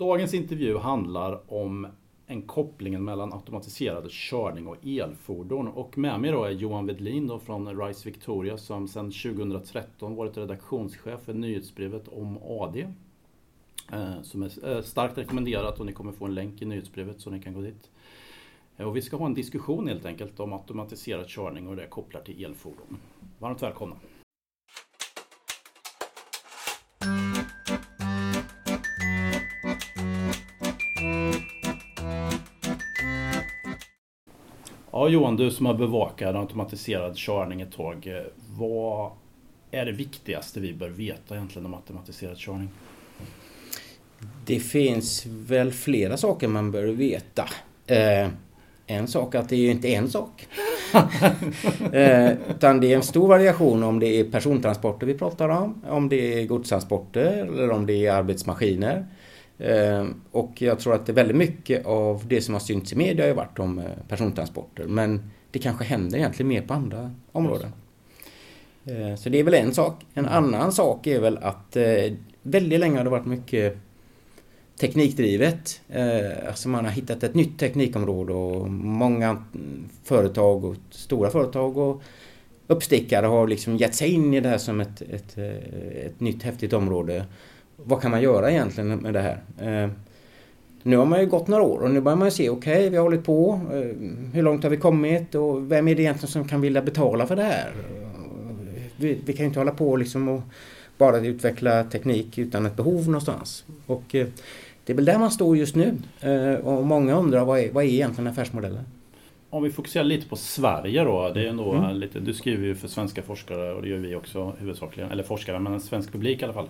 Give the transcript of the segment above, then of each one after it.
Dagens intervju handlar om en kopplingen mellan automatiserad körning och elfordon. Och med mig då är Johan Wedlin då från RISE Victoria som sedan 2013 varit redaktionschef för nyhetsbrevet om AD. Eh, som är eh, starkt rekommenderat och ni kommer få en länk i nyhetsbrevet så ni kan gå dit. Eh, och vi ska ha en diskussion helt enkelt om automatiserad körning och det kopplar till elfordon. Varmt välkomna! Johan, du som har bevakat automatiserad körning ett tag. Eh, vad är det viktigaste vi bör veta egentligen om automatiserad körning? Det finns väl flera saker man bör veta. Eh, en sak att det är ju inte en sak. eh, utan det är en stor variation om det är persontransporter vi pratar om, om det är godstransporter eller om det är arbetsmaskiner. Ehm, och jag tror att det är väldigt mycket av det som har synts i media har varit om eh, persontransporter. Men det kanske händer egentligen mer på andra områden. Ehm, så det är väl en sak. En annan sak är väl att eh, väldigt länge har det varit mycket teknikdrivet. Ehm, alltså man har hittat ett nytt teknikområde och många företag och stora företag och uppstickare har liksom gett sig in i det här som ett, ett, eh, ett nytt häftigt område vad kan man göra egentligen med det här? Eh, nu har man ju gått några år och nu börjar man se, okej okay, vi har hållit på, eh, hur långt har vi kommit och vem är det egentligen som kan vilja betala för det här? Vi, vi kan ju inte hålla på liksom och bara utveckla teknik utan ett behov någonstans. Och eh, det är väl där man står just nu och många undrar vad är, vad är egentligen affärsmodellen? Om vi fokuserar lite på Sverige då. Det är ändå mm. lite, du skriver ju för svenska forskare och det gör vi också huvudsakligen. Eller forskare, men en svensk publik i alla fall.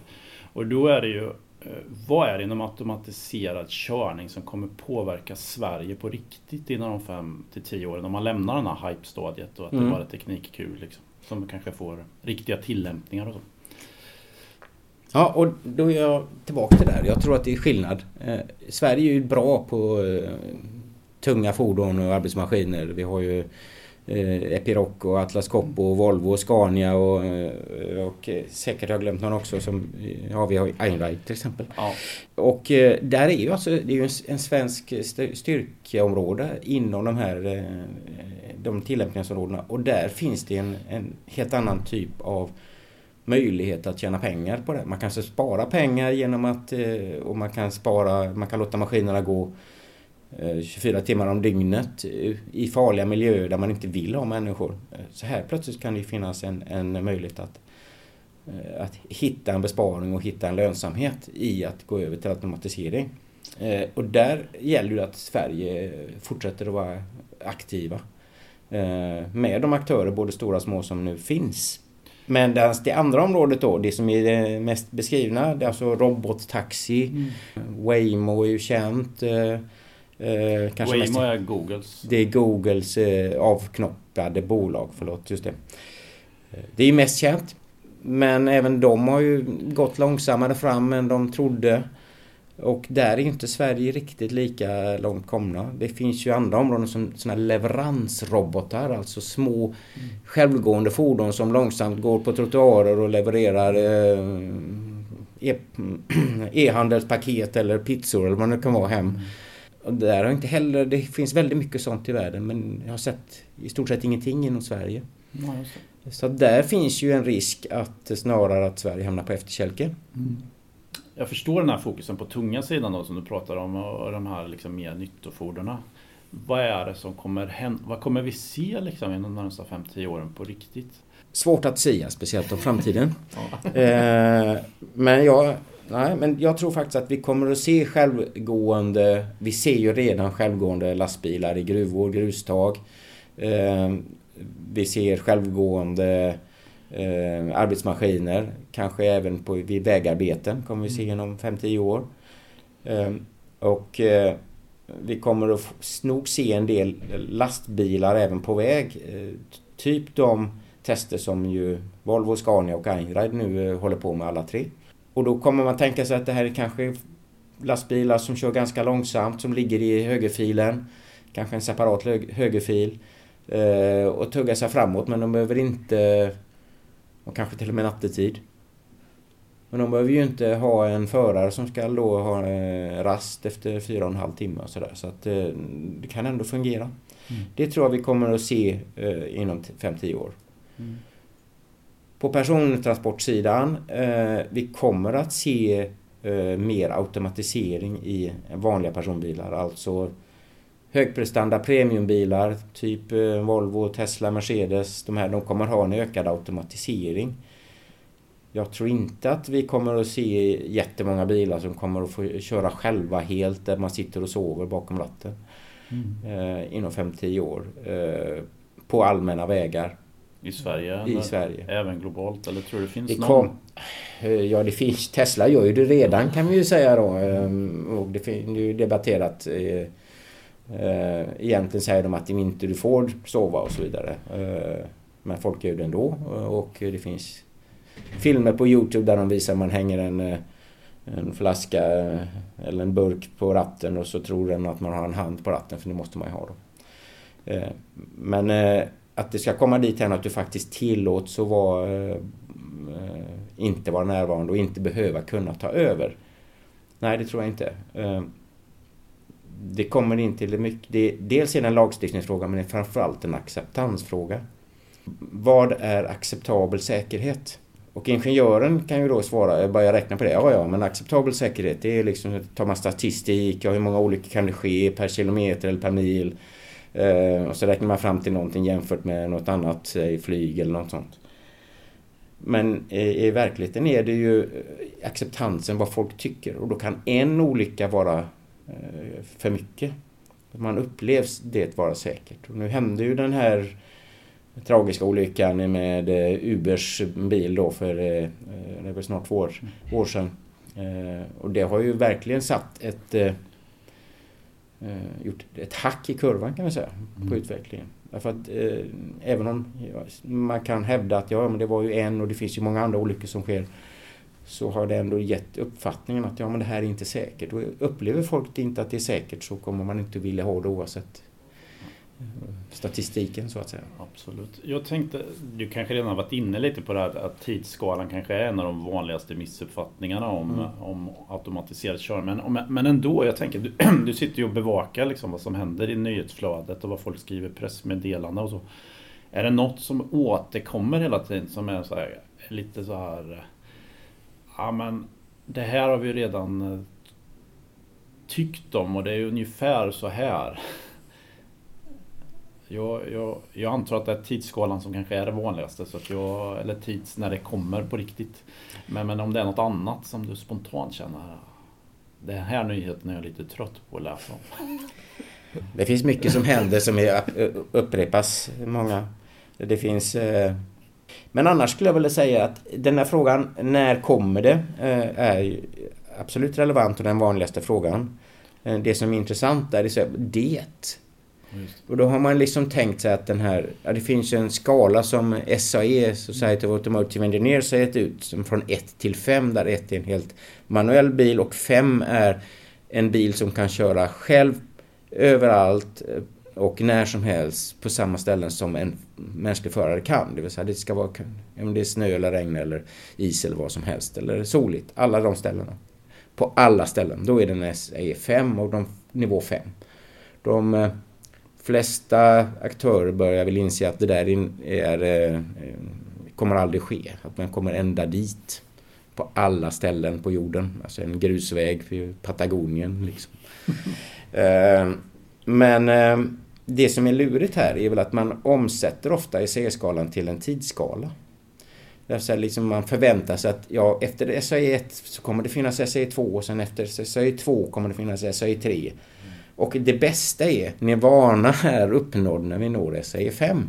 Och då är det ju, eh, vad är det inom automatiserad körning som kommer påverka Sverige på riktigt inom de fem till tio åren? Om man lämnar den här hype-stadiet och att mm. det bara är teknikkul liksom. Som kanske får riktiga tillämpningar och så. Ja, och då är jag tillbaka till det där. Jag tror att det är skillnad. Eh, Sverige är ju bra på eh, tunga fordon och arbetsmaskiner. Vi har ju eh, Epiroc och Atlas Copco och Volvo och Scania och, eh, och eh, säkert har jag glömt någon också som ja, vi har Einride till exempel. Ja. Och eh, där är ju alltså, det är ju en, en svensk styrkeområde inom de här de tillämpningsområdena och där finns det en, en helt annan typ av möjlighet att tjäna pengar på det. Man kan spara pengar genom att och man kan spara, man kan låta maskinerna gå 24 eh, timmar om dygnet i farliga miljöer där man inte vill ha människor. Eh, så här plötsligt kan det finnas en, en möjlighet att, eh, att hitta en besparing och hitta en lönsamhet i att gå över till automatisering. Och där gäller det att Sverige fortsätter att vara aktiva med de aktörer, både stora och små, som nu finns. Men det andra området då, det som är det mest beskrivna, det är alltså robottaxi. Mm. Waymo är ju känt. Eh, kanske Waymo är Googles. Det är Googles eh, avknoppade bolag, förlåt, just det. Eh, det är mest känt. Men även de har ju gått långsammare fram än de trodde. Och där är inte Sverige riktigt lika långt komna. Det finns ju andra områden som såna leveransrobotar, alltså små mm. självgående fordon som långsamt går på trottoarer och levererar eh, e-handelspaket eller pizzor eller vad det kan vara hem. Och där har inte heller, det finns väldigt mycket sånt i världen men jag har sett i stort sett ingenting inom Sverige. Ja, så där finns ju en risk att snarare att Sverige hamnar på efterkälken. Mm. Jag förstår den här fokusen på tunga sidan då som du pratar om och de här liksom mer nyttofordonen. Vad är det som kommer hända? Vad kommer vi se liksom inom de närmsta 5-10 åren på riktigt? Svårt att säga, speciellt om framtiden. ja. eh, men jag Nej, men jag tror faktiskt att vi kommer att se självgående... Vi ser ju redan självgående lastbilar i gruvor, grustag. Eh, vi ser självgående eh, arbetsmaskiner. Kanske även på, vid vägarbeten kommer vi se mm. inom 5-10 år. Eh, och vi kommer att nog se en del lastbilar även på väg. Eh, typ de tester som ju Volvo, Scania och Einride nu eh, håller på med alla tre. Och då kommer man tänka sig att det här är kanske lastbilar som kör ganska långsamt, som ligger i högerfilen. Kanske en separat högerfil. Eh, och tuggar sig framåt men de behöver inte... Och kanske till och med nattetid. Men de behöver ju inte ha en förare som ska då ha eh, rast efter fyra och en halv timme och sådär. Så att eh, det kan ändå fungera. Mm. Det tror jag vi kommer att se eh, inom 5-10 år. Mm. På persontransportsidan, vi kommer att se mer automatisering i vanliga personbilar. Alltså högprestanda premiumbilar, typ Volvo, Tesla, Mercedes. De här de kommer ha en ökad automatisering. Jag tror inte att vi kommer att se jättemånga bilar som kommer att få köra själva helt där man sitter och sover bakom ratten. Mm. Eh, inom 5-10 år. Eh, på allmänna vägar. I Sverige? I Sverige. Även globalt? Eller tror du det finns det någon? Eh, ja, det finns. Tesla gör ju det redan kan vi ju säga då. Ehm, och det, är ju debatterat. Eh, eh, egentligen säger de att inte du får sova och så vidare. Men folk gör det ändå. Och det finns filmer på Youtube där de visar man hänger en, en flaska eller en burk på ratten och så tror den att man har en hand på ratten för det måste man ju ha då. Men att det ska komma dit här att du faktiskt tillåts att vara, eh, eh, inte vara närvarande och inte behöva kunna ta över. Nej, det tror jag inte. Eh, det kommer in till mycket. Det, dels är det en lagstiftningsfråga men det är framförallt en acceptansfråga. Vad är acceptabel säkerhet? Och ingenjören kan ju då svara, börja räkna på det. Ja, ja, men acceptabel säkerhet det är liksom, tar man statistik, ja, hur många olyckor kan det ske per kilometer eller per mil? Eh, och så räknar man fram till någonting jämfört med något annat, säg flyg eller något sånt. Men i, i verkligheten är det ju acceptansen vad folk tycker och då kan en olycka vara eh, för mycket. Man upplevs det vara säkert. Och nu hände ju den här tragiska olyckan med eh, Ubers bil då för eh, det är väl snart två år, år sedan. Eh, och det har ju verkligen satt ett gjort ett hack i kurvan kan man säga på mm. utvecklingen. Därför att eh, även om man kan hävda att ja, men det var ju en och det finns ju många andra olyckor som sker så har det ändå gett uppfattningen att ja, men det här är inte säkert. Och upplever folk inte att det är säkert så kommer man inte vilja ha det oavsett statistiken så att säga. Absolut. Jag tänkte, du kanske redan varit inne lite på det här att tidsskalan kanske är en av de vanligaste missuppfattningarna om, mm. om automatiserad körning. Men, men ändå, jag tänker, du, du sitter ju och bevakar liksom vad som händer i nyhetsflödet och vad folk skriver pressmeddelanden och så. Är det något som återkommer hela tiden som är så här, lite så här Ja men det här har vi redan eh, tyckt om och det är ungefär så här. Jag, jag, jag, antar att det är tidsskalan som kanske är det vanligaste. Så att jag, eller tids när det kommer på riktigt. Men, men om det är något annat som du spontant känner. Den här nyheten är jag lite trött på att läsa om. Det finns mycket som händer som är, upprepas. Många. Det finns... Eh, men annars skulle jag vilja säga att den här frågan, när kommer det? Eh, är absolut relevant och den vanligaste frågan. Eh, det som är intressant är det. Och då har man liksom tänkt sig att den här, ja, det finns ju en skala som SAE, Society of Automotive Engineers, har gett ut som från 1 till 5 där 1 är en helt manuell bil och 5 är en bil som kan köra själv överallt eh, och när som helst på samma ställen som en mänsklig förare kan. Det vill säga det ska vara om det är snö eller regn eller is eller vad som helst eller soligt. Alla de ställena. På alla ställen. Då är den SAE 5 och de, nivå 5. De eh, flesta aktörer börjar väl inse att det där är, är, eh, kommer aldrig ske. Att man kommer ända dit. På alla ställen på jorden. Alltså en grusväg för Patagonien liksom. Eh, men eh, det som är lurigt här är väl att man omsätter ofta SAE-skalan till en tidsskala. Därför liksom man förväntar sig att ja, efter SAE 1 så kommer det finnas SAE 2 och sen efter SAE 2 kommer det finnas SAE 3. Och det bästa är, nirvana är uppnådd när vi når SAE 5. Mm.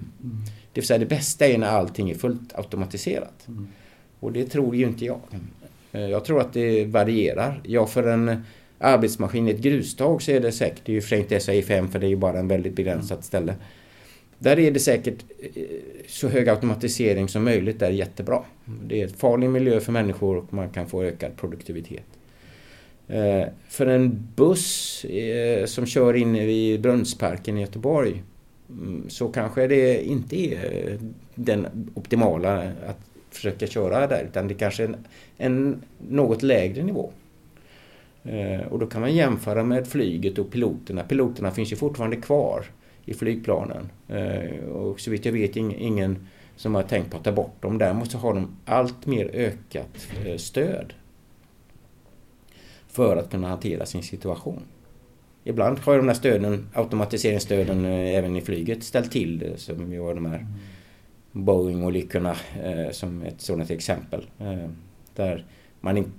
Det vill säga det bästa är när allting är fullt automatiserat. Mm. Och det tror ju inte jag. Jag tror att det varierar. Ja, för en arbetsmaskin i ett grustag så är det säkert, det är ju för SAE 5 för det är ju bara en väldigt begränsat mm. ställe. Där är det säkert eh, så hög automatisering som möjligt, det är jättebra. Det är en farlig miljö för människor och man kan få ökad produktivitet. Eh, för en buss eh, som kör in i Brunnsparken i Göteborg mm, så kanske det inte är den optimala att försöka köra där utan det kanske är en, en något lägre nivå. Eh, och då kan man jämföra med flyget och piloterna. Piloterna finns ju fortfarande kvar i flygplanen. Eh, och så vitt jag vet ingen som har tänkt på att ta bort dem. Däremot så har de allt mer ökat eh, stöd för att kunna hantera sin situation. Ibland har de här stöden, automatiseringsstöden även i flyget ställt till det som ju de här Boeing-olyckorna som ett sådant exempel. Där man in,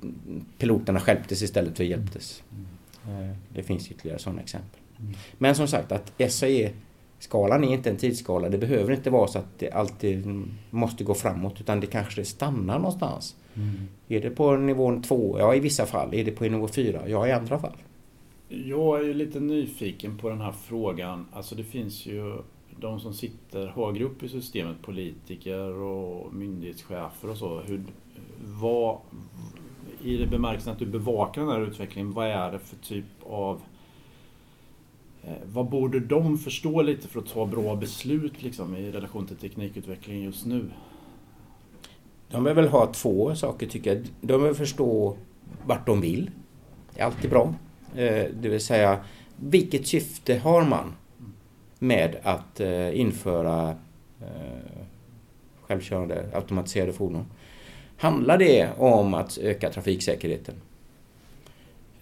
piloterna skälptes istället för hjälptes. Mm. Det finns ytterligare sådana exempel. Mm. Men som sagt att SAE-skalan är inte en tidsskala. Det behöver inte vara så att det alltid måste gå framåt utan det kanske stannar någonstans. Mm. Är det på nivån 2? Ja, i vissa fall. Är det på nivå 4? Ja, i andra fall. Jag är ju lite nyfiken på den här frågan. Alltså det finns ju de som sitter högre upp i systemet, politiker och myndighetschefer och så. Hur, vad, I det bemärkelsen att du bevakar den här utvecklingen, vad är det för typ av Eh, vad borde de förstå lite för att ta bra beslut liksom, i relation till teknikutveckling just nu? De behöver väl ha två saker tycker jag. De behöver förstå vart de vill. Det är alltid bra. Eh, det vill säga, vilket syfte har man med att eh, införa självkörande automatiserade fordon? Handlar det om att öka trafiksäkerheten?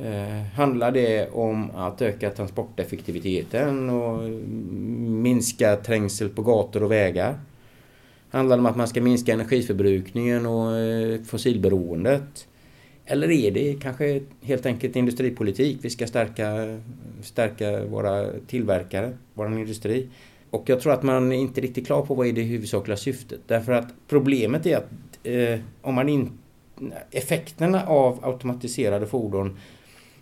Eh, handlar det om att öka transporteffektiviteten och minska trängsel på gator och vägar? Handlar det om att man ska minska energiförbrukningen och eh, fossilberoendet? Eller är det kanske helt enkelt industripolitik? Vi ska stärka, stärka våra tillverkare, vår industri. Och jag tror att man är inte riktigt klar på vad är det huvudsakliga syftet. Därför att problemet är att eh, om man in, effekterna av automatiserade fordon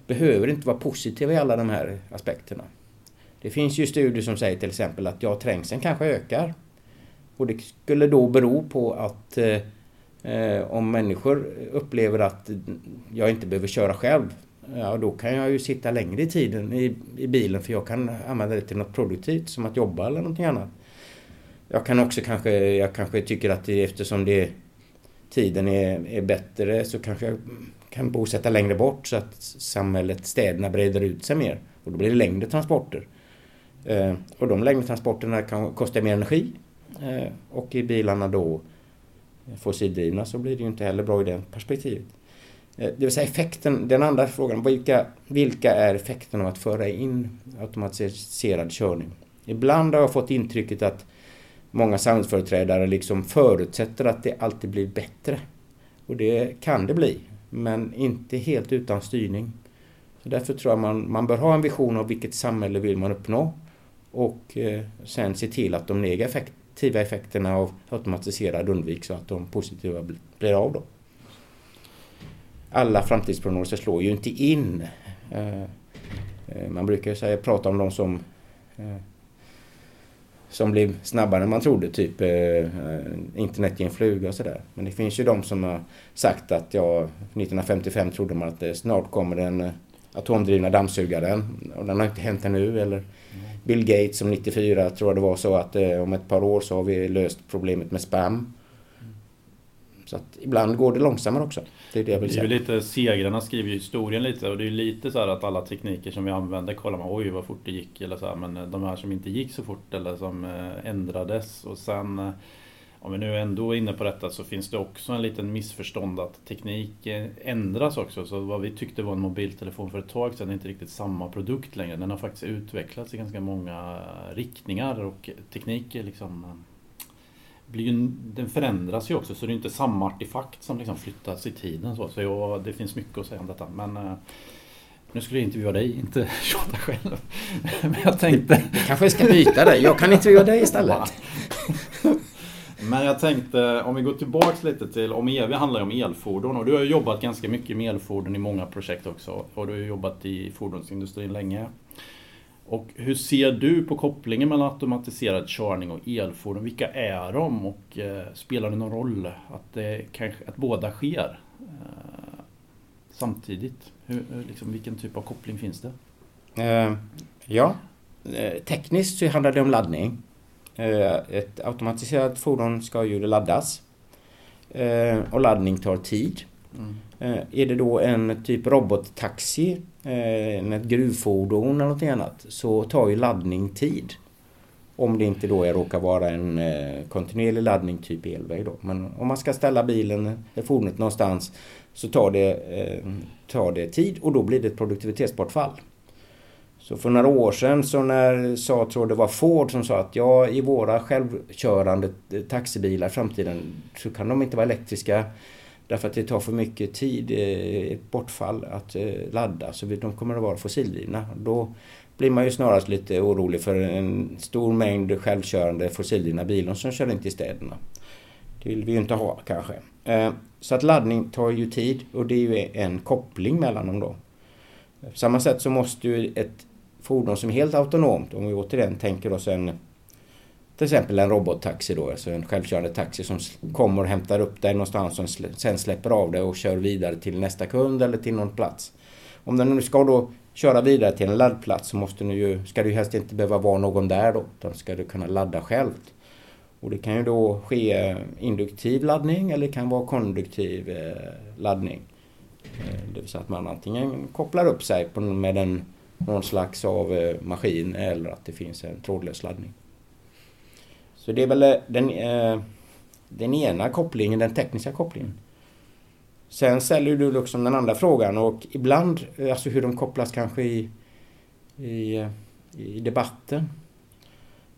behöver inte vara positiva i alla de här aspekterna. Det finns ju studier som säger till exempel att ja, trängseln kanske ökar. Och det skulle då bero på att eh, eh, om människor upplever att jag inte behöver köra själv, ja då kan jag ju sitta längre i tiden i, i bilen för jag kan använda det till något produktivt som att jobba eller någonting annat. Jag kan också kanske, jag kanske tycker att det, eftersom det tiden är, är bättre så kanske jag kan bosätta längre bort så att samhället, städerna breder ut sig mer. Och då blir det längre transporter. Eh, och de längre transporterna kan kosta mer energi. Eh, och i bilarna då eh, fossildrivna så blir det ju inte heller bra i det perspektivet. Eh, det vill säga effekten, den andra frågan, vilka, vilka är effekterna av att föra in automatiserad körning? Ibland har jag fått intrycket att många samhällsföreträdare liksom förutsätter att det alltid blir bättre. Och det kan det bli, men inte helt utan styrning. Så därför tror jag man, man bör ha en vision av vilket samhälle vill man uppnå och eh, sen se till att de negativa effekterna av automatiserad undviks så att de positiva blir av då. Alla framtidsprognoser slår ju inte in. Eh, eh man brukar säga, prata om de som eh, som blev snabbare än man trodde, typ eh, internet i en fluga och sådär. Men det finns ju de som har sagt att ja, 1955 trodde man att det snart kommer den eh, atomdrivna dammsugaren och den har inte hänt ännu. Eller Bill Gates som 94 tror jag det var så att eh, om ett par år så har vi löst problemet med spam. Så att ibland går det långsammare också. Det är det jag vill säga. Det är lite, segrarna skriver ju historien lite och det är lite så här att alla tekniker som vi använder kollar man oj vad fort det gick eller så här, men eh, de här som inte gick så fort eller som eh, ändrades och sen eh, om vi nu ändå är inne på detta så finns det också en liten missförstånd att teknik ändras också. Så vad vi tyckte var en mobiltelefon för ett tag sedan är inte riktigt samma produkt längre. Den har faktiskt utvecklats i ganska många riktningar och teknik är liksom blir ju, den förändras ju också så det är inte samma artefakt som liksom flyttas i tiden. Så, så jag, det finns mycket att säga om detta. Men uh, nu skulle jag intervjua dig, inte tjata själv. men jag tänkte... Vi kanske ska byta dig. Jag kan intervjua dig istället. Men jag tänkte, om vi går tillbaks lite till, om EV handlar om elfordon och du har jobbat ganska mycket med elfordon i många projekt också. Och du har jobbat i fordonsindustrin länge. Och hur ser du på kopplingen mellan automatiserad körning och elfordon? Vilka är de och eh, spelar det någon roll att, det kanske, att båda sker eh, samtidigt? Hur, liksom, vilken typ av koppling finns det? Eh, ja, eh, tekniskt så handlar det om laddning. Eh, ett automatiserat fordon ska ju laddas. eh, och laddning tar tid. Mm. Eh, är det då en typ robottaxi, eh, ett gruvfordon eller något annat så tar ju laddning tid. Om det inte då är, råkar vara en eh, kontinuerlig laddning typ elväg då. Men om man ska ställa bilen, eh, fordonet någonstans så tar det, eh, tar det tid och då blir det ett produktivitetsbortfall. Så för några år sedan så när sa, tror det var Ford som sa att ja i våra självkörande eh, taxibilar i framtiden så kan de inte vara elektriska därför att det tar för mycket tid, eh, ett bortfall att eh, ladda så de kommer att vara fossildrivna. Då blir man ju snarast lite orolig för en stor mängd självkörande fossildrivna bilar som kör in till städerna. Det vill vi ju inte ha kanske. Eh, så att laddning tar ju tid och det är ju en koppling mellan dem då. På samma sätt så måste ju ett fordon som är helt autonomt, om vi återigen tänker oss en till exempel en robottaxi då, alltså en självkörande taxi som kommer och hämtar upp dig någonstans och sen släpper av dig och kör vidare till nästa kund eller till någon plats. Om den nu ska då köra vidare till en laddplats så måste du ju, ska det helst inte behöva vara någon där då, utan ska du kunna ladda själv. Och det kan ju då ske eh, induktiv laddning eller det kan vara konduktiv eh, laddning. Eh, det vill säga att man antingen kopplar upp sig med en, någon slags av maskin eller att det finns en trådlös laddning. Så det är väl eh, den, eh, den ena kopplingen, den tekniska kopplingen. Sen ställer du liksom den andra frågan och ibland, eh, alltså hur de kopplas kanske i, i, i debatten.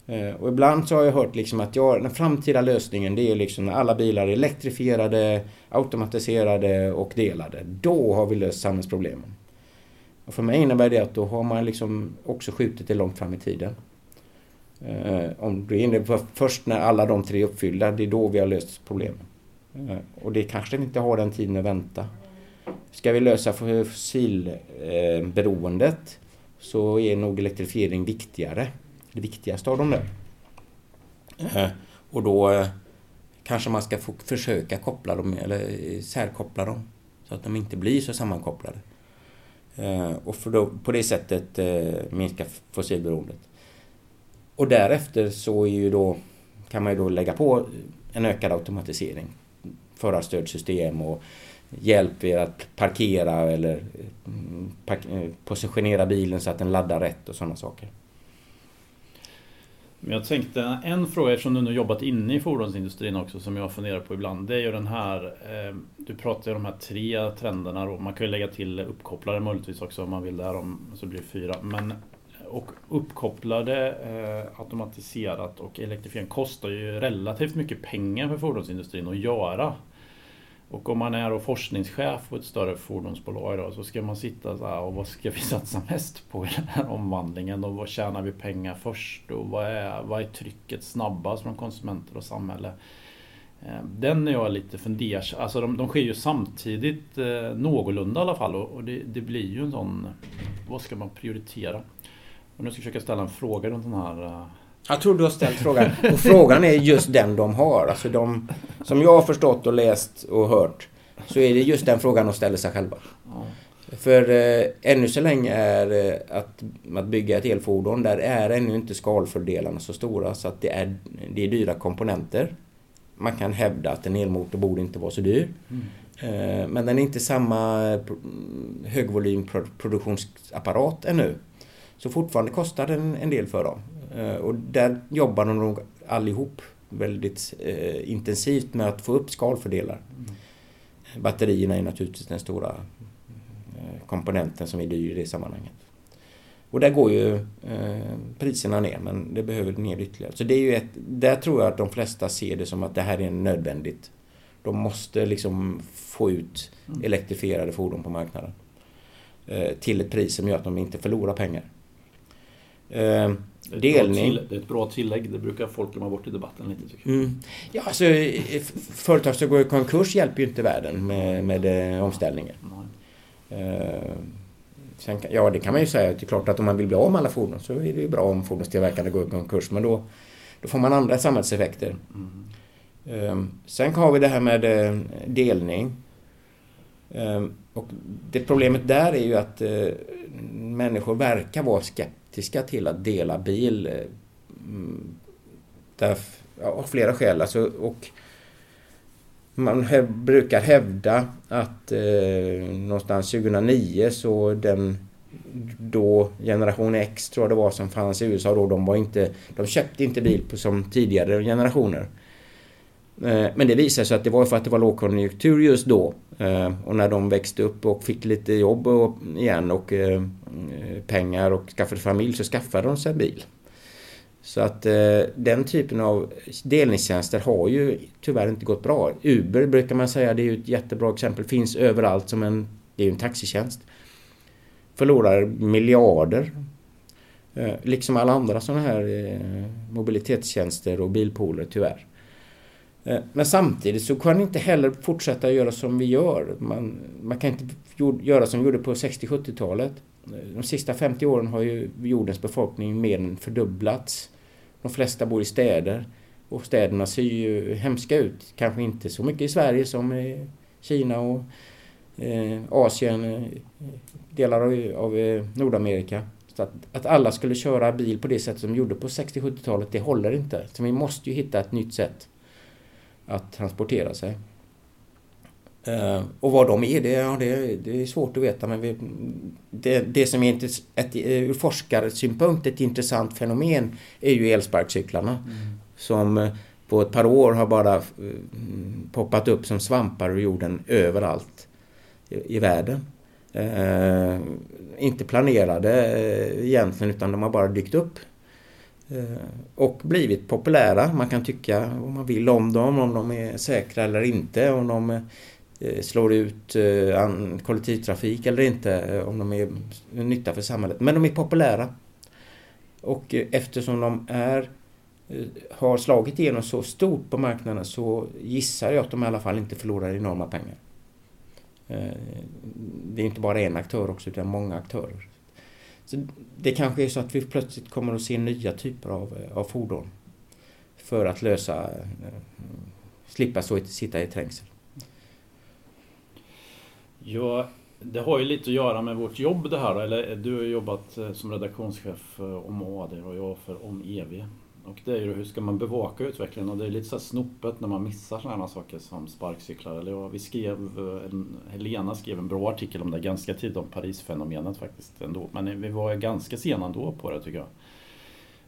Eh, och ibland så har jag hört liksom att ja, den framtida lösningen det är liksom när alla bilar är elektrifierade, automatiserade och delade. Då har vi löst samhällsproblemen. Och för mig innebär det att då har man liksom också skjutit det långt fram i tiden. Eh, om du är inne på först när alla de tre är uppfyllda, det är då vi har löst problemen. Eh, och det kanske vi inte har den tiden att vänta. Ska vi lösa fossilberoendet så är nog elektrifiering viktigare. Det viktigaste av dem där. Eh, och då eh, kanske man ska få försöka koppla dem eller eh, särkoppla dem så att de inte blir så sammankopplade. Eh, och för då, på det sättet eh, minska fossilberoendet. Och därefter så är ju då, kan man ju då lägga på en ökad automatisering förarstödsystem och hjälp er att parkera eller mm, park eh, positionera bilen så att den laddar rätt och sådana saker. Men jag tänkte en fråga eftersom du nu jobbat inne i fordonsindustrin också som jag funderar på ibland. Det är ju den här, eh, du pratar ju om de här tre trenderna då. Man kan ju lägga till uppkopplare möjligtvis också om man vill där om så blir det fyra. Men och uppkopplade, eh, automatiserat och elektrifiering kostar ju relativt mycket pengar för fordonsindustrin att göra. Och om man är forskningschef på ett större fordonsbolag då, så ska man sitta så här och vad ska vi satsa mest på i den här omvandlingen och vad tjänar vi pengar först och vad är, vad är trycket snabbast från konsumenter och samhälle? Eh, den är jag lite fundersam, alltså de, de sker ju samtidigt eh, någorlunda i alla fall och, och det, det, blir ju en sån, vad ska man prioritera? Och nu ska jag försöka ställa en fråga runt den här eh, jag tror du har ställt frågan. Och frågan är just den de har. Alltså de, som jag har förstått och läst och hört så är det just den frågan de ställer sig själva. Ja. För eh, ännu så länge är eh, att, att bygga ett elfordon, där är ännu inte skalfördelarna så stora så att det är, det är dyra komponenter. Man kan hävda att en elmotor borde inte vara så dyr. Mm. Eh, men den är inte samma högvolymproduktionsapparat ännu. Så fortfarande kostar den en del för dem. Eh, och där jobbar de nog allihop väldigt eh, intensivt med att få upp skalfördelar. Mm. Batterierna är naturligtvis den stora eh, komponenten som är dyr i det sammanhanget. Och där går ju eh, priserna ner men det behöver ner ytterligare. Så det är ju ett, där tror jag att de flesta ser det som att det här är nödvändigt. De måste liksom få ut mm. elektrifierade fordon på marknaden. Eh, till ett pris som gör att de inte förlorar pengar. Eh, delning. det är ett bra tillägg. Det brukar folk glömma bort i debatten lite tycker jag. Mm. Ja, alltså, företag som går i konkurs hjälper ju inte världen med, med eh, omställningen. Eh, sen, ja, det kan man ju säga. Det är klart att om man vill bli av med alla fordon så är det ju bra om fordonstillverkarna går i konkurs. Men då, då får man andra samhällseffekter. Mm. Eh, sen har vi det här med eh, delning. Eh, och det problemet där är ju att eh, människor verkar vara skeptiska till att dela bil. Eh, mm, Där, av flera skäl. Alltså, och man brukar hävda att eh, någonstans 2009 så den då generation X tror jag det var som fanns i USA då, de var inte, de köpte inte bil på som tidigare generationer. Eh, men det visade sig att det var för att det var lågkonjunktur just då. Eh, och när de växte upp och fick lite jobb igen och eh, pengar och skaffade familj så skaffade de sig en bil. Så att eh, den typen av delningstjänster har ju tyvärr inte gått bra. Uber brukar man säga, det är ju ett jättebra exempel, finns överallt som en, det är ju en taxitjänst. Förlorar miljarder. Eh, liksom alla andra sådana här mobilitetstjänster och bilpooler tyvärr. Eh, men samtidigt så kan inte heller fortsätta göra som vi gör. Man, man kan inte göra som vi gjorde på 60-70-talet. Eh, de sista 50 åren har ju jordens befolkning mer än fördubblats. De flesta bor i städer. Och städerna ser ju hemska ut. Kanske inte så mycket i Sverige som i Kina och eh, Asien, eh, delar av, av eh, Nordamerika. Så att, att, alla skulle köra bil på det sätt som de gjorde på 60-70-talet, det håller inte. Så vi måste ju hitta ett nytt sätt att transportera sig. Uh, och vad de är, det, ja, det, det, är svårt att veta. Men vi, det, det som är ett, ett, ur forskarsynpunkt ett intressant fenomen är ju elsparkcyklarna. Mm. Som eh, på ett par år har bara poppat upp som svampar ur jorden överallt i, i världen. Uh, inte planerade egentligen utan de har bara dykt upp Eh, Eh, och blivit populära. Man kan tycka vad man vill om dem, om de är säkra eller inte, om de eh, slår ut eh, kollektivtrafik eller inte, om de är nytta för samhället. Men de är populära. Och eftersom de är, har slagit igenom så stort på marknaden så gissar jag att de i alla fall inte förlorar enorma pengar. Det är inte bara en aktör också utan många aktörer. Så det kanske är så att vi plötsligt kommer att se nya typer av, eh, av fordon för att lösa, eh, slippa så, sitta i trängsel. Ja, det har ju lite att göra med vårt jobb det här. Eller du har jobbat eh, som redaktionschef eh, om AD och jag för om EV. Och det är ju hur ska man bevaka utvecklingen och det är lite så här snopet när man missar sådana saker som sparkcyklar. Eller ja, vi skrev, eh, en, Helena skrev en bra artikel om det ganska tidigt om Parisfenomenet faktiskt ändå. Men vi var ganska sena ändå på det tycker jag.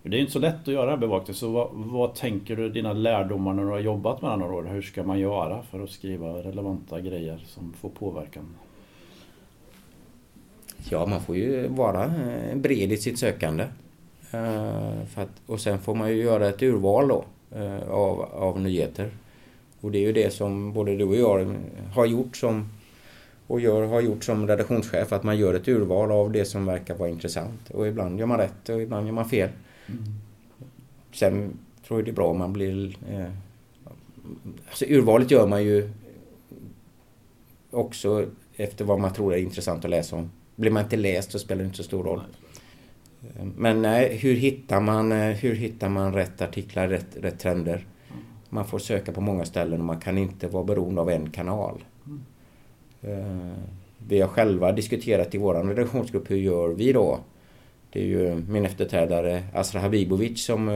Det är inte så lätt att göra bevakning, så vad, vad, tänker du dina lärdomar när du har jobbat med det några år? Hur ska man göra för att skriva relevanta grejer som får påverkan? Ja, man får ju vara eh, bred i sitt sökande. Eh, att, och sen får man ju göra ett urval då eh, av, av nyheter. Och det är ju det som både du och jag har gjort som och gör, har gjort som redaktionschef att man gör ett urval av det som verkar vara intressant. Och ibland gör man rätt och ibland gör man fel. Mm. Sen tror jag det är bra om man blir... Eh, alltså urvalet gör man ju också efter vad man tror är intressant att läsa om. Blir man inte läst så spelar det inte så stor roll. Men nej, hur hittar man, eh, hur hittar man rätt artiklar, rätt, rätt trender? Man får söka på många ställen och man kan inte vara beroende av en kanal. Eh, vi har själva diskuterat i vår redaktionsgrupp, hur gör vi då? Det är ju min efterträdare Asra Habibovic som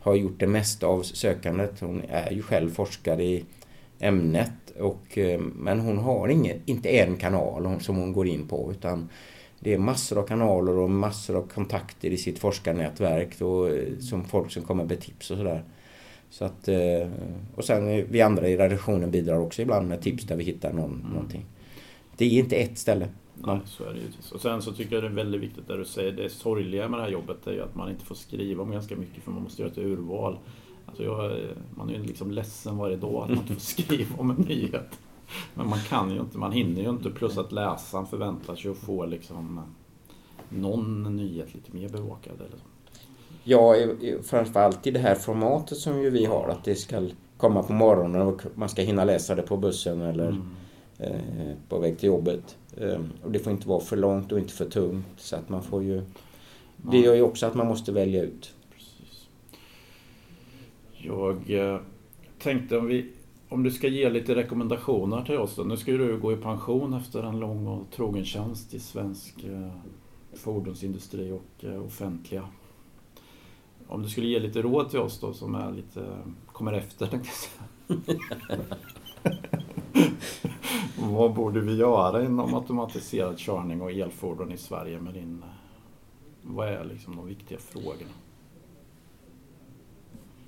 har gjort det mesta av sökandet. Hon är ju själv forskare i ämnet och, men hon har ingen, inte en kanal som hon går in på utan det är massor av kanaler och massor av kontakter i sitt forskarnätverk och, eh, som folk som kommer med tips och sådär. Så att, eh, och sen vi andra i redaktionen bidrar också ibland med tips där vi hittar någon, mm. någonting. Det är inte ett ställe. Nej, så är det ju. Och sen så tycker jag det är väldigt viktigt där du säger, det sorgliga med det här jobbet är ju att man inte får skriva om ganska mycket för man måste göra ett urval. Alltså jag, man är ju liksom ledsen varje dag att man inte får skriva om en nyhet. Men man kan ju inte, man hinner ju inte. Plus att läsaren förväntar sig att få liksom någon nyhet lite mer bevakad. Eller så. Ja, framförallt i det här formatet som ju vi har. Att det ska komma på morgonen och man ska hinna läsa det på bussen eller mm. eh, på väg till jobbet. Eh, och det får inte vara för långt och inte för tungt. Så att man får ju... Det gör ju också att man måste välja ut. Precis. Jag eh, tänkte om vi om du ska ge lite rekommendationer till oss då. Nu ska du gå i pension efter en lång och trogen tjänst i svensk eh, fordonsindustri och eh, offentliga. Om du skulle ge lite råd till oss då som är lite, kommer efter tänkte jag säga. Vad borde vi göra inom automatiserad körning och elfordon i Sverige med din... Vad är liksom de viktiga frågorna?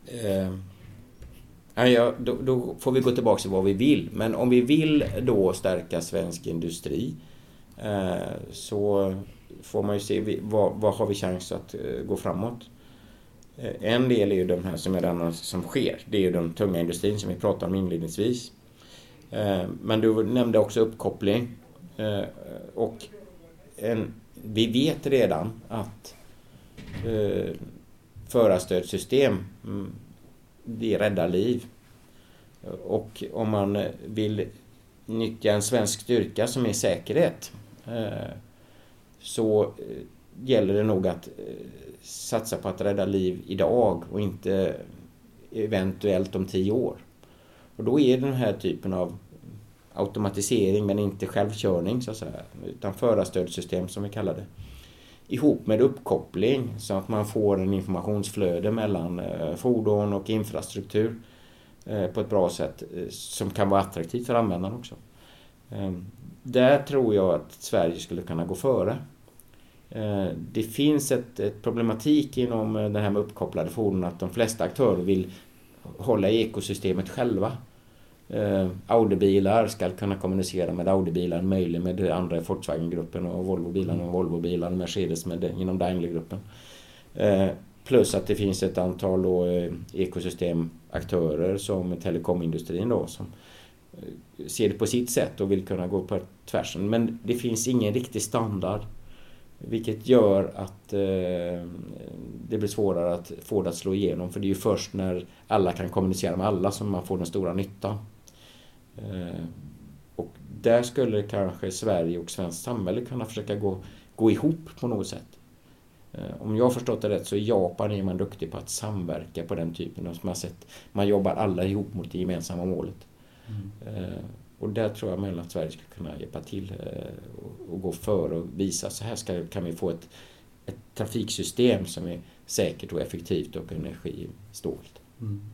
Eh, ja, då, då, får vi gå tillbaka till vad vi vill. Men om vi vill då stärka svensk industri eh, så får man ju se vad, vad har vi chans att eh, gå framåt. Eh, en del är ju den här som är den som sker. Det är ju den tunga industrin som vi pratade om inledningsvis. Eh, men du nämnde också uppkoppling. Eh, och en, vi vet redan att eh, förarstödssystem mm, det räddar liv. Och om man vill nyttja en svensk styrka som är säkerhet eh, så eh, gäller det nog att eh, satsa på att rädda liv idag och inte eventuellt om tio år. Och då är den här typen av automatisering men inte självkörning så att säga, utan förarstödssystem som vi kallar det. Ihop med uppkoppling så att man får en informationsflöde mellan eh, fordon och infrastruktur eh, på ett bra sätt eh, som kan vara attraktivt för användaren också. Ehm, där tror jag att Sverige skulle kunna gå före. Ehm, det finns ett, ett, problematik inom det här med uppkopplade fordon att de flesta aktörer vill hålla i ekosystemet själva. Eh, Audi-bilar ska kunna kommunicera med Audi-bilar, möjligen med andra Volkswagen-gruppen och Volvo-bilar med Volvo-bilar, Mercedes med inom Daimler-gruppen. Plus att det finns ett antal då, ekosystemaktörer som telekomindustrin då som ser det på sitt sätt och vill kunna gå på tvärsen. Men det finns ingen riktig standard vilket gör att eh, det blir svårare att få det att slå igenom för det är ju först när alla kan kommunicera med alla som man får den stora nyttan. Eh, och där skulle kanske Sverige och svenskt samhälle kunna försöka gå, gå ihop på något sätt. Eh, om jag har förstått det rätt så i Japan är man duktig på att samverka på den typen av sätt. Man jobbar alla ihop mot det gemensamma målet. Mm. Eh, och där tror jag att Sverige skulle kunna hjälpa till och gå före och visa så här ska, kan vi få ett, ett trafiksystem som är säkert och effektivt och energisnålt. Mm.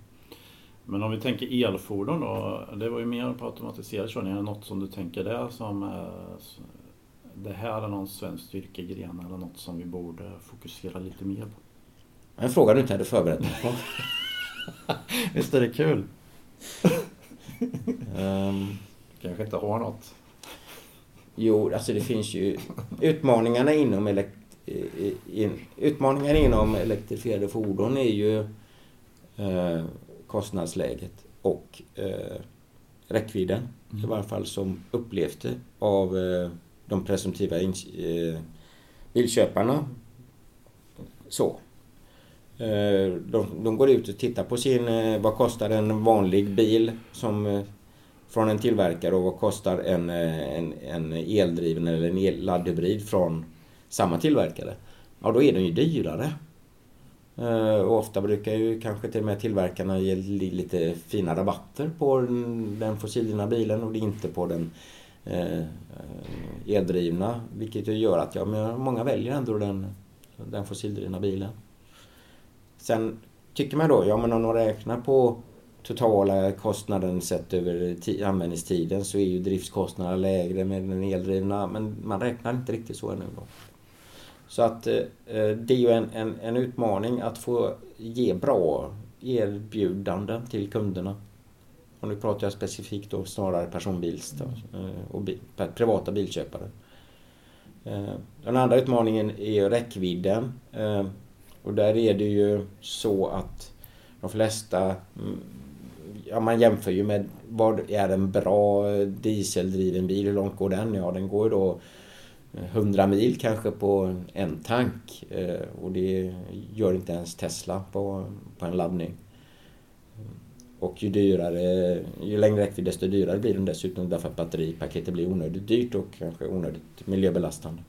Men om vi tänker elfordon då, det var ju mer på automatiserad körning. Är det något som du tänker där som det här är någon svensk styrkegren eller något som vi borde fokusera lite mer på? En fråga du inte hade förberett mig på. Visst är det kul? um, kanske inte har något? Jo, alltså det finns ju utmaningarna inom, elekt in, utmaningar inom elektrifierade fordon är ju eh, kostnadsläget och eh, räckvidden. Mm. I varje fall som upplevt det av eh, de presumtiva eh, bilköparna. Så. Eh, de, de, går ut och tittar på sin, eh, vad kostar en vanlig bil som från en tillverkare och vad kostar en, eh, en, en eldriven eller en laddhybrid från samma tillverkare? Ja, då är den ju dyrare. Eh, och ofta brukar ju kanske till och med tillverkarna ge lite fina rabatter på den fossildrivna bilen och inte på den eh, eh, eldrivna. Vilket gör att ja, men många väljer ändå den, den fossildrivna bilen. Sen tycker man då, ja men om de räknar på totala kostnaden sett över användningstiden så är ju driftskostnaderna lägre med den eldrivna men man räknar inte riktigt så ännu. Då. Så att eh, eh, det är ju en, en, en, utmaning att få ge bra erbjudanden till kunderna. Och nu pratar jag specifikt då snarare personbils då, eh, och bil, privata bilköpare. Eh, den andra utmaningen är räckvidden. Eh, och där är det ju så att de flesta mm, ja, man jämför ju med vad är en bra eh, dieseldriven bil, hur långt går den? Ja, den går ju då 100 mil kanske på en tank eh, och det gör inte ens Tesla på, på en laddning. Och ju dyrare, ju längre räckvidd desto dyrare blir den dessutom därför att batteripaketet blir onödigt dyrt och kanske onödigt miljöbelastande.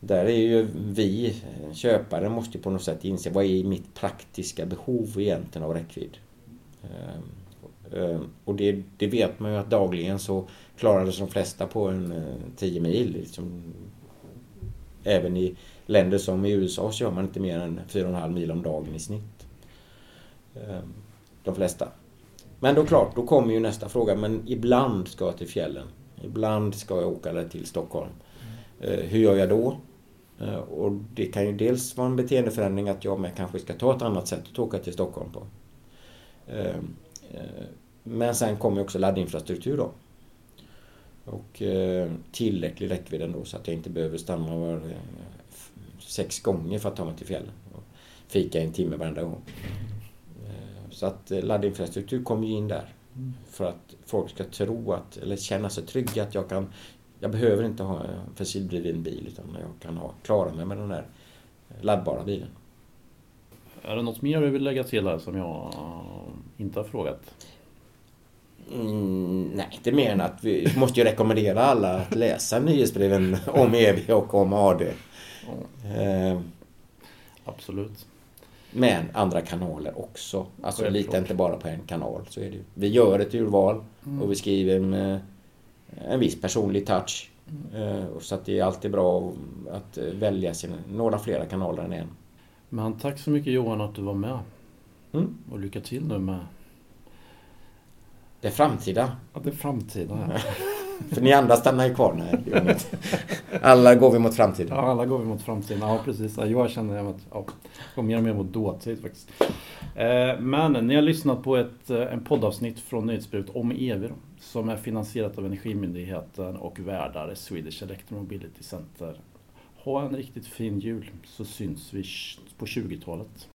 Där är ju vi, eh, köpare, måste på något sätt inse vad är mitt praktiska behov egentligen av räckvidd? Ehm, ehm, och det, det, vet man ju att dagligen så klarar sig de flesta på en 10 eh, mil. Liksom. Även i länder som i USA så gör man inte mer än 4,5 mil om dagen i snitt. Ehm, de flesta. Men då klart, då kommer ju nästa fråga. Men ibland ska jag till fjällen. Ibland ska jag åka till Stockholm. Eh, hur gör jag då? Eh, och det kan ju dels vara en beteendeförändring att jag med kanske ska ta ett annat sätt att åka till Stockholm på. Eh, men sen kommer också laddinfrastruktur då. Och tillräcklig räckvidd ändå så att jag inte behöver stanna var sex gånger för att ta mig till fjällen. Och fika en timme varenda gång. Så att laddinfrastruktur kommer ju in där. För att folk ska tro att, eller känna sig trygga att jag kan jag behöver inte ha en fossildriven bil utan jag kan ha, klara mig med den där laddbara bilen. Är det något mer du vill lägga till här som jag inte har frågat? Mm, nej, inte mer än att vi måste ju rekommendera alla att läsa nyhetsbreven om EV och om AD. Mm. Eh, Absolut. Men andra kanaler också. Alltså lita inte bara på en kanal. Så är det. Vi gör ett urval mm. och vi skriver med en viss personlig touch. Mm. Så att det är alltid bra att välja sina, några flera kanaler än en. Men tack så mycket Johan att du var med. Mm. Och lycka till nu med... Det framtida. Ja, det framtida. Ja. För ni andra stannar ju kvar. Nej, alla går vi mot framtiden. Ja, alla går vi mot framtiden. Ja, precis. Jag känner att jag går mer och mer mot dåtid faktiskt. Eh, men ni har lyssnat på ett eh, en poddavsnitt från Nyhetsbrevet om EV som är finansierat av Energimyndigheten och värdar Swedish Electromobility Center. Ha en riktigt fin jul så syns vi på 20-talet.